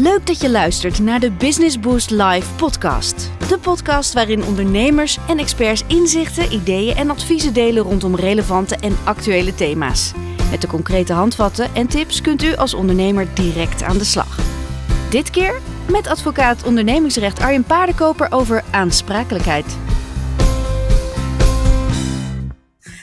Leuk dat je luistert naar de Business Boost Live podcast. De podcast waarin ondernemers en experts inzichten, ideeën en adviezen delen rondom relevante en actuele thema's. Met de concrete handvatten en tips kunt u als ondernemer direct aan de slag. Dit keer met advocaat ondernemingsrecht Arjen Paardenkoper over aansprakelijkheid.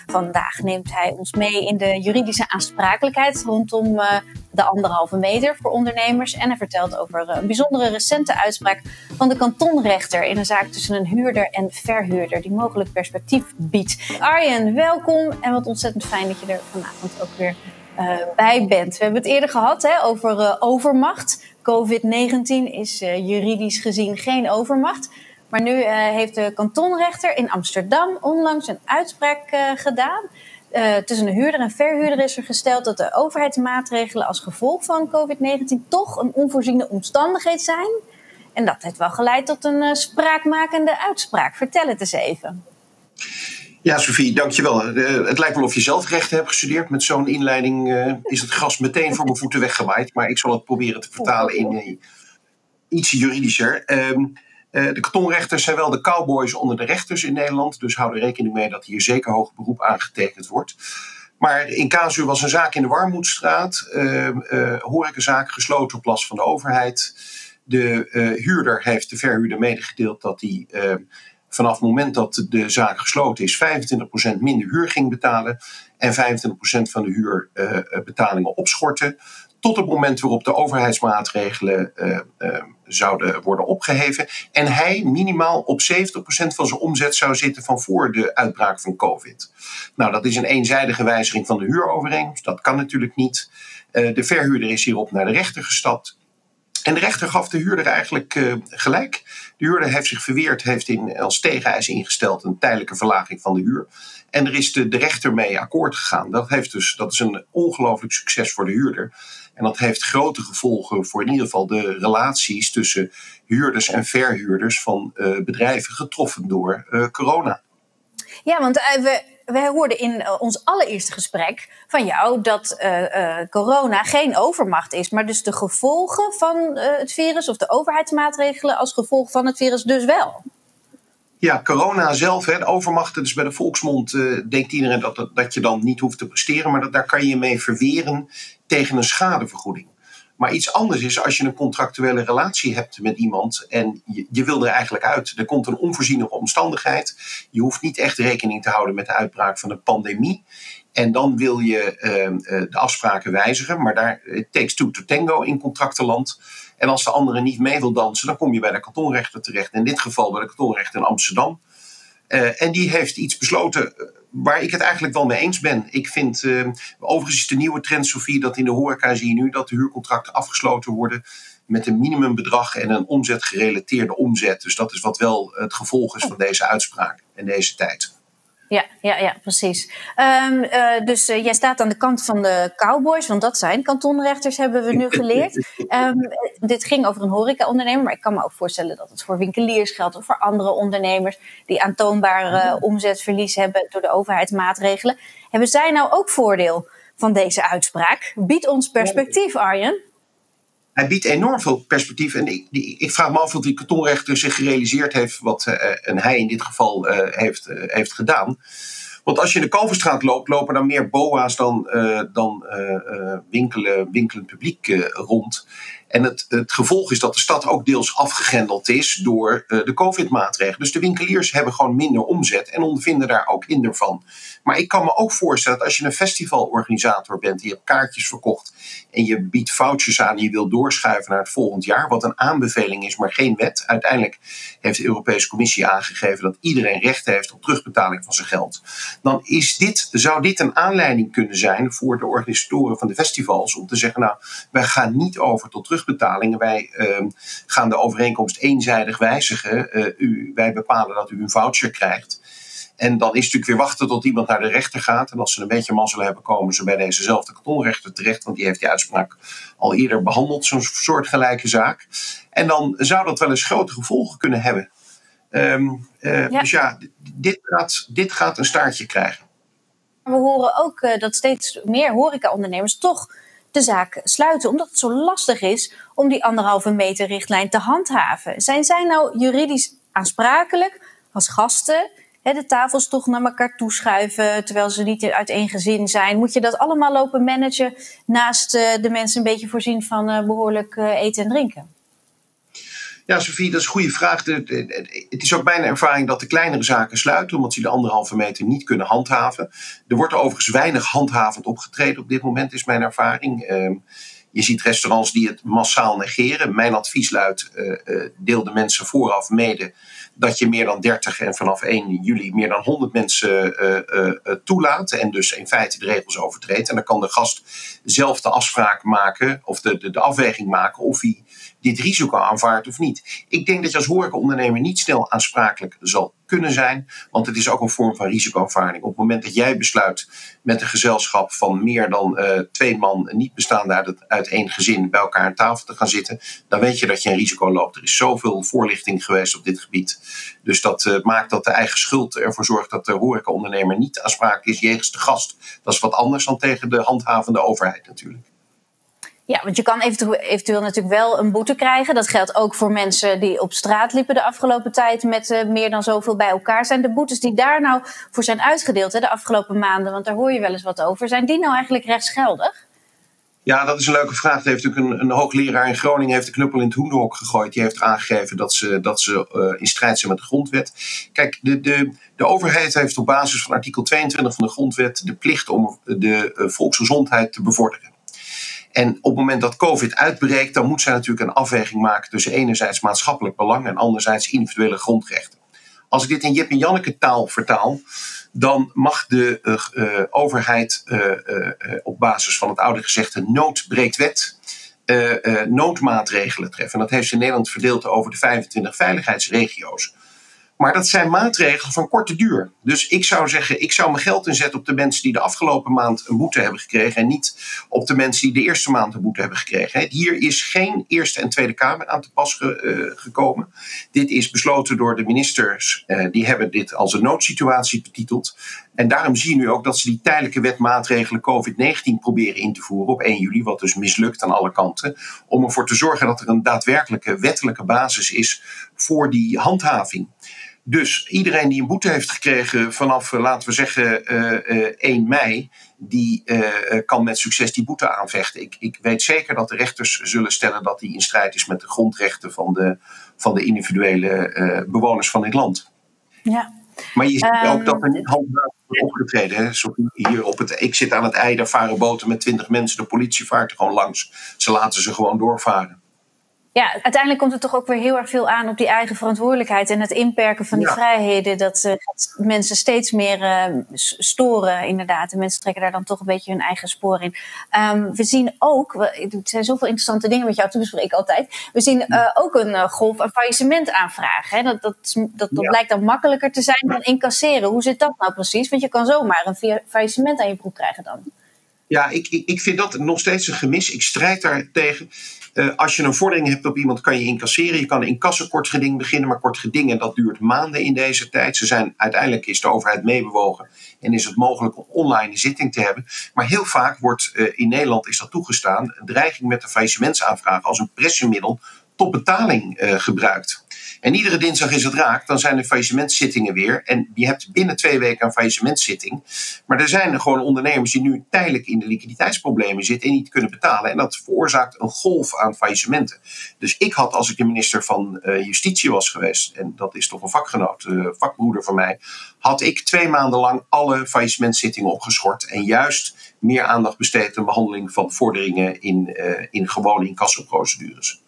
Vandaag neemt hij ons mee in de juridische aansprakelijkheid rondom uh, de anderhalve meter voor ondernemers. En hij vertelt over een bijzondere recente uitspraak van de kantonrechter in een zaak tussen een huurder en verhuurder, die mogelijk perspectief biedt. Arjen, welkom en wat ontzettend fijn dat je er vanavond ook weer uh, bij bent. We hebben het eerder gehad hè, over uh, overmacht. COVID-19 is juridisch gezien geen overmacht. Maar nu heeft de kantonrechter in Amsterdam onlangs een uitspraak gedaan. Uh, tussen een huurder en verhuurder is er gesteld dat de overheidsmaatregelen als gevolg van COVID-19 toch een onvoorziene omstandigheid zijn. En dat heeft wel geleid tot een spraakmakende uitspraak. Vertel het eens even. Ja, Sofie, dankjewel. het lijkt wel of je zelf rechten hebt gestudeerd. Met zo'n inleiding is het gras meteen voor mijn voeten weggewaaid. Maar ik zal het proberen te vertalen in iets juridischer. Um, uh, de kantonrechters zijn wel de cowboys onder de rechters in Nederland. Dus hou er rekening mee dat hier zeker hoog beroep aangetekend wordt. Maar in casu was een zaak in de Warmoedstraat. Uh, uh, horecazaak gesloten op last van de overheid. De huurder heeft de verhuurder medegedeeld dat hij vanaf het moment dat de zaak gesloten is 25% minder huur ging betalen. En 25% van de huurbetalingen opschorten tot het moment waarop de overheidsmaatregelen uh, uh, zouden worden opgeheven. En hij minimaal op 70% van zijn omzet zou zitten van voor de uitbraak van COVID. Nou, dat is een eenzijdige wijziging van de huurovereenkomst. Dat kan natuurlijk niet. Uh, de verhuurder is hierop naar de rechter gestapt. En de rechter gaf de huurder eigenlijk gelijk. De huurder heeft zich verweerd, heeft in, als tegeneis ingesteld een tijdelijke verlaging van de huur. En er is de, de rechter mee akkoord gegaan. Dat, heeft dus, dat is een ongelooflijk succes voor de huurder. En dat heeft grote gevolgen voor in ieder geval de relaties tussen huurders en verhuurders van uh, bedrijven getroffen door uh, corona. Ja, want uh, we, wij hoorden in ons allereerste gesprek van jou dat corona geen overmacht is, maar dus de gevolgen van het virus of de overheidsmaatregelen als gevolg van het virus dus wel. Ja, corona zelf, hè, de overmacht, dus bij de volksmond uh, denkt iedereen dat, dat, dat, je dan niet hoeft te presteren, maar dat, daar kan je mee verweren tegen een schadevergoeding. Maar iets anders is als je een contractuele relatie hebt met iemand en je, je wil er eigenlijk uit. Er komt een onvoorziene omstandigheid. Je hoeft niet echt rekening te houden met de uitbraak van een pandemie. En dan wil je uh, de afspraken wijzigen, maar daar it takes two to tango in contractenland. En als de andere niet mee wil dansen, dan kom je bij de kantonrechter terecht. In dit geval bij de kantonrechter in Amsterdam. Uh, en die heeft iets besloten eh, waar ik het eigenlijk wel mee eens ben. Ik vind, uh, overigens is de nieuwe trend, Sofie, dat in de horeca zie je nu dat de huurcontracten afgesloten worden met een minimumbedrag en een omzetgerelateerde omzet. Dus dat is wat wel het gevolg is van deze uitspraak en deze tijd. Ja, ja, ja precies. Um, uh, dus uh, jij staat aan de kant van de cowboys, want dat zijn kantonrechters, hebben we nu geleerd. Um, dit ging over een horecaondernemer, maar ik kan me ook voorstellen dat het voor winkeliers geldt of voor andere ondernemers die aantoonbaar uh, omzetverlies hebben door de overheidsmaatregelen. Hebben zij nou ook voordeel van deze uitspraak? Bied ons perspectief, Arjen hij biedt enorm veel perspectief. En ik, ik vraag me af of die kantonrechter zich gerealiseerd heeft wat uh, en hij in dit geval uh, heeft, uh, heeft gedaan. Want als je in de Kalverstraat loopt, lopen dan meer boa's dan, dan winkelen, winkelend publiek rond. En het, het, gevolg is dat de stad ook deels afgegrendeld is door uh, de COVID-maatregelen. Dus de winkeliers hebben gewoon minder omzet en ondervinden daar ook hinder van. Maar ik kan me ook voorstellen dat als je een festivalorganisator bent, die hebt kaartjes verkocht en je biedt vouchers aan die je wil doorschuiven naar het volgend jaar, wat een aanbeveling is, maar geen wet. Uiteindelijk heeft de Europese Commissie aangegeven dat iedereen recht heeft op terugbetaling van zijn geld. Dan is dit, zou dit een aanleiding kunnen zijn voor de organisatoren van de festivals om te zeggen, nou, wij gaan niet over tot terug terugbetalingen. Wij uh, gaan de overeenkomst eenzijdig wijzigen. Uh, u, wij bepalen dat u een voucher krijgt. En dan is het natuurlijk weer wachten tot iemand naar de rechter gaat. En als ze een beetje mazzel hebben, komen ze bij dezezelfde kantonrechter terecht. Want die heeft die uitspraak al eerder behandeld, zo'n soortgelijke zaak. En dan zou dat wel eens grote gevolgen kunnen hebben. Um, uh, ja. Dus ja, dit gaat, dit gaat een staartje krijgen. We horen ook uh, dat steeds meer horecaondernemers toch de zaak sluiten, omdat het zo lastig is om die anderhalve meter richtlijn te handhaven. Zijn zij nou juridisch aansprakelijk als gasten? de tafels toch naar elkaar toeschuiven terwijl ze niet uit één gezin zijn. Moet je dat allemaal lopen managen naast uh, de mensen een beetje voorzien van uh, behoorlijk uh, eten en drinken? Ja, Sofie, dat is een goede vraag. Het is ook bijna ervaring dat de kleinere zaken sluiten, omdat ze de anderhalve meter niet kunnen handhaven. Er wordt overigens weinig handhavend opgetreden op dit moment, is mijn ervaring. Ehm, je ziet restaurants die het massaal negeren. Mijn advies luidt: deel de mensen vooraf mede dat je meer dan 30 en vanaf 1 juli meer dan 100 mensen uh, toelaat. En dus in feite de regels overtreedt. En dan kan de gast zelf de afspraak maken of de, de, de afweging maken of hij dit risico aanvaardt of niet. Ik denk dat je als horecaondernemer niet snel aansprakelijk zal kunnen zijn, want het is ook een vorm van risicoaanvaarding. Op het moment dat jij besluit met een gezelschap van meer dan uh, twee man, niet bestaande uit, één gezin, bij elkaar aan tafel te gaan zitten, dan weet je dat je een risico loopt. Er is zoveel voorlichting geweest op dit gebied. Dus dat uh, maakt dat de eigen schuld ervoor zorgt dat de horecaondernemer niet aansprakelijk is jegens de gast. Dat is wat anders dan tegen de handhavende overheid natuurlijk. Ja, want je kan eventueel, natuurlijk wel een boete krijgen. Dat geldt ook voor mensen die op straat liepen de afgelopen tijd met uh, meer dan zoveel bij elkaar. Zijn de boetes die daar nou voor zijn uitgedeeld de afgelopen maanden, want daar hoor je wel eens wat over, zijn die nou eigenlijk rechtsgeldig? Ja, dat is een leuke vraag. Er heeft natuurlijk een, een, hoogleraar in Groningen heeft de knuppel in het hoenderhok gegooid. Die heeft aangegeven dat ze, dat ze uh, in strijd zijn met de grondwet. Kijk, de, de, de overheid heeft op basis van artikel 22 van de grondwet de plicht om de uh, volksgezondheid te bevorderen. En op het moment dat COVID uitbreekt, dan moet zij natuurlijk een afweging maken tussen enerzijds maatschappelijk belang en anderzijds individuele grondrechten. Als ik dit in Jip en Janneke taal vertaal, dan mag de uh, overheid uh, op basis van het oude gezegde nood breekt wet noodmaatregelen treffen. En dat heeft ze in Nederland verdeeld over de 25 veiligheidsregio's. Maar dat zijn maatregelen van korte duur. Dus ik zou zeggen, ik zou mijn geld inzetten op de mensen die de afgelopen maand een boete hebben gekregen. En niet op de mensen die de eerste maand een boete hebben gekregen. Hier is geen Eerste en Tweede Kamer aan te pas eh, gekomen. Dit is besloten door de ministers. Uh, die hebben dit als een noodsituatie betiteld. En daarom zie je nu ook dat ze die tijdelijke wetmaatregelen COVID-19 proberen in te voeren op 1 juli. Wat dus mislukt aan alle kanten. Om ervoor te zorgen dat er een daadwerkelijke wettelijke basis is voor die handhaving. Dus iedereen die een boete heeft gekregen vanaf, eh, laten we zeggen, uh, uh, 1 mei, die kan met succes die boete aanvechten. Ik, ik weet zeker dat de rechters zullen stellen dat die in strijd is met de grondrechten van de, van de individuele bewoners van dit land. Ja. Maar je ziet ook dat er niet handhaafd wordt opgetreden. Hè? hier op het, ik zit aan het ei, daar varen boten met twintig mensen. De politie vaart er gewoon langs. Ze laten ze gewoon doorvaren ja, uiteindelijk komt het toch ook weer heel erg veel aan op die eigen verantwoordelijkheid en het inperken van die vrijheden. Dat uh, mensen steeds meer uh, storen, inderdaad. En mensen trekken daar dan toch een beetje hun eigen spoor in. Um, we zien ook, er zijn zoveel interessante dingen met jou te bespreken altijd. We zien uh, ook een golf aan faillissement aanvragen. Hè? Dat, dat, dat, dat ja. blijkt dan makkelijker te zijn dan incasseren. Hoe zit dat nou precies? Want je kan zomaar een faillissement aan je broek krijgen dan. Ja, ik, ik, ik vind dat nog steeds een gemis. Ik strijd daar tegen. Uh, als je een vordering hebt op iemand, kan je incasseren. Je kan een incassekort beginnen, maar kort gedingen dat duurt maanden in deze tijd. Ze zijn, uiteindelijk is de overheid meebewogen en is het mogelijk om online zitting te hebben. Maar heel vaak wordt uh, in Nederland is dat toegestaan, een dreiging met de faillissementsaanvraag als een pressiemiddel tot betaling uh, gebruikt. En iedere dinsdag is het raak, dan zijn er faillissementszittingen weer. En je hebt binnen twee weken een faillissementzitting. Maar er zijn gewoon ondernemers die nu tijdelijk in de liquiditeitsproblemen zitten en niet kunnen betalen. En dat veroorzaakt een golf aan faillissementen. Dus ik had, als ik de minister van uh, Justitie was geweest, en dat is toch een vakgenoot, uh, vakbroeder van mij, had ik twee maanden lang alle faillissementszittingen opgeschort. En juist meer aandacht besteed aan behandeling van vorderingen in, uh, in gewone incassoprocedures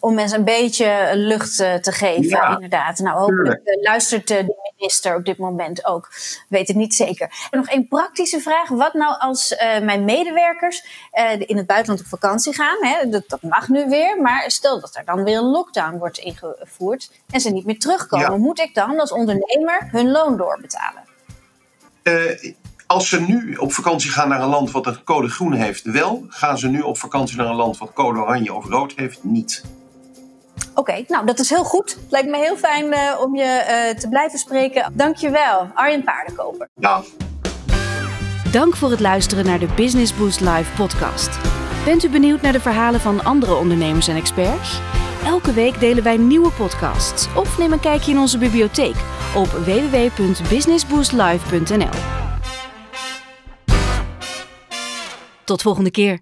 om mensen een beetje lucht uh, te geven, ja, inderdaad. Nou, hopelijk uh, luistert uh, de minister op dit moment ook. Weet het niet zeker. En nog één praktische vraag. Wat nou als mijn medewerkers in het buitenland op vakantie gaan? Hè? Dat, dat, mag nu weer. Maar stel dat er dan weer een lockdown wordt ingevoerd en ze niet meer terugkomen. Ja. Moet ik dan als ondernemer hun loon doorbetalen? Als ze nu op vakantie gaan naar een land wat een code groen heeft, wel. Gaan ze nu op vakantie naar een land wat code oranje of rood heeft, niet. Oké, nou dat is heel goed. Lijkt me heel fijn eh, om je eh, te blijven spreken. Dankjewel, Arjen Paardenkoper. Ja. Dank voor het luisteren naar de Business Boost Live podcast. Bent u benieuwd naar de verhalen van andere ondernemers en experts? Elke week delen wij nieuwe podcasts of neem een kijkje in onze bibliotheek op www.businessboostlive.nl. Tot volgende keer.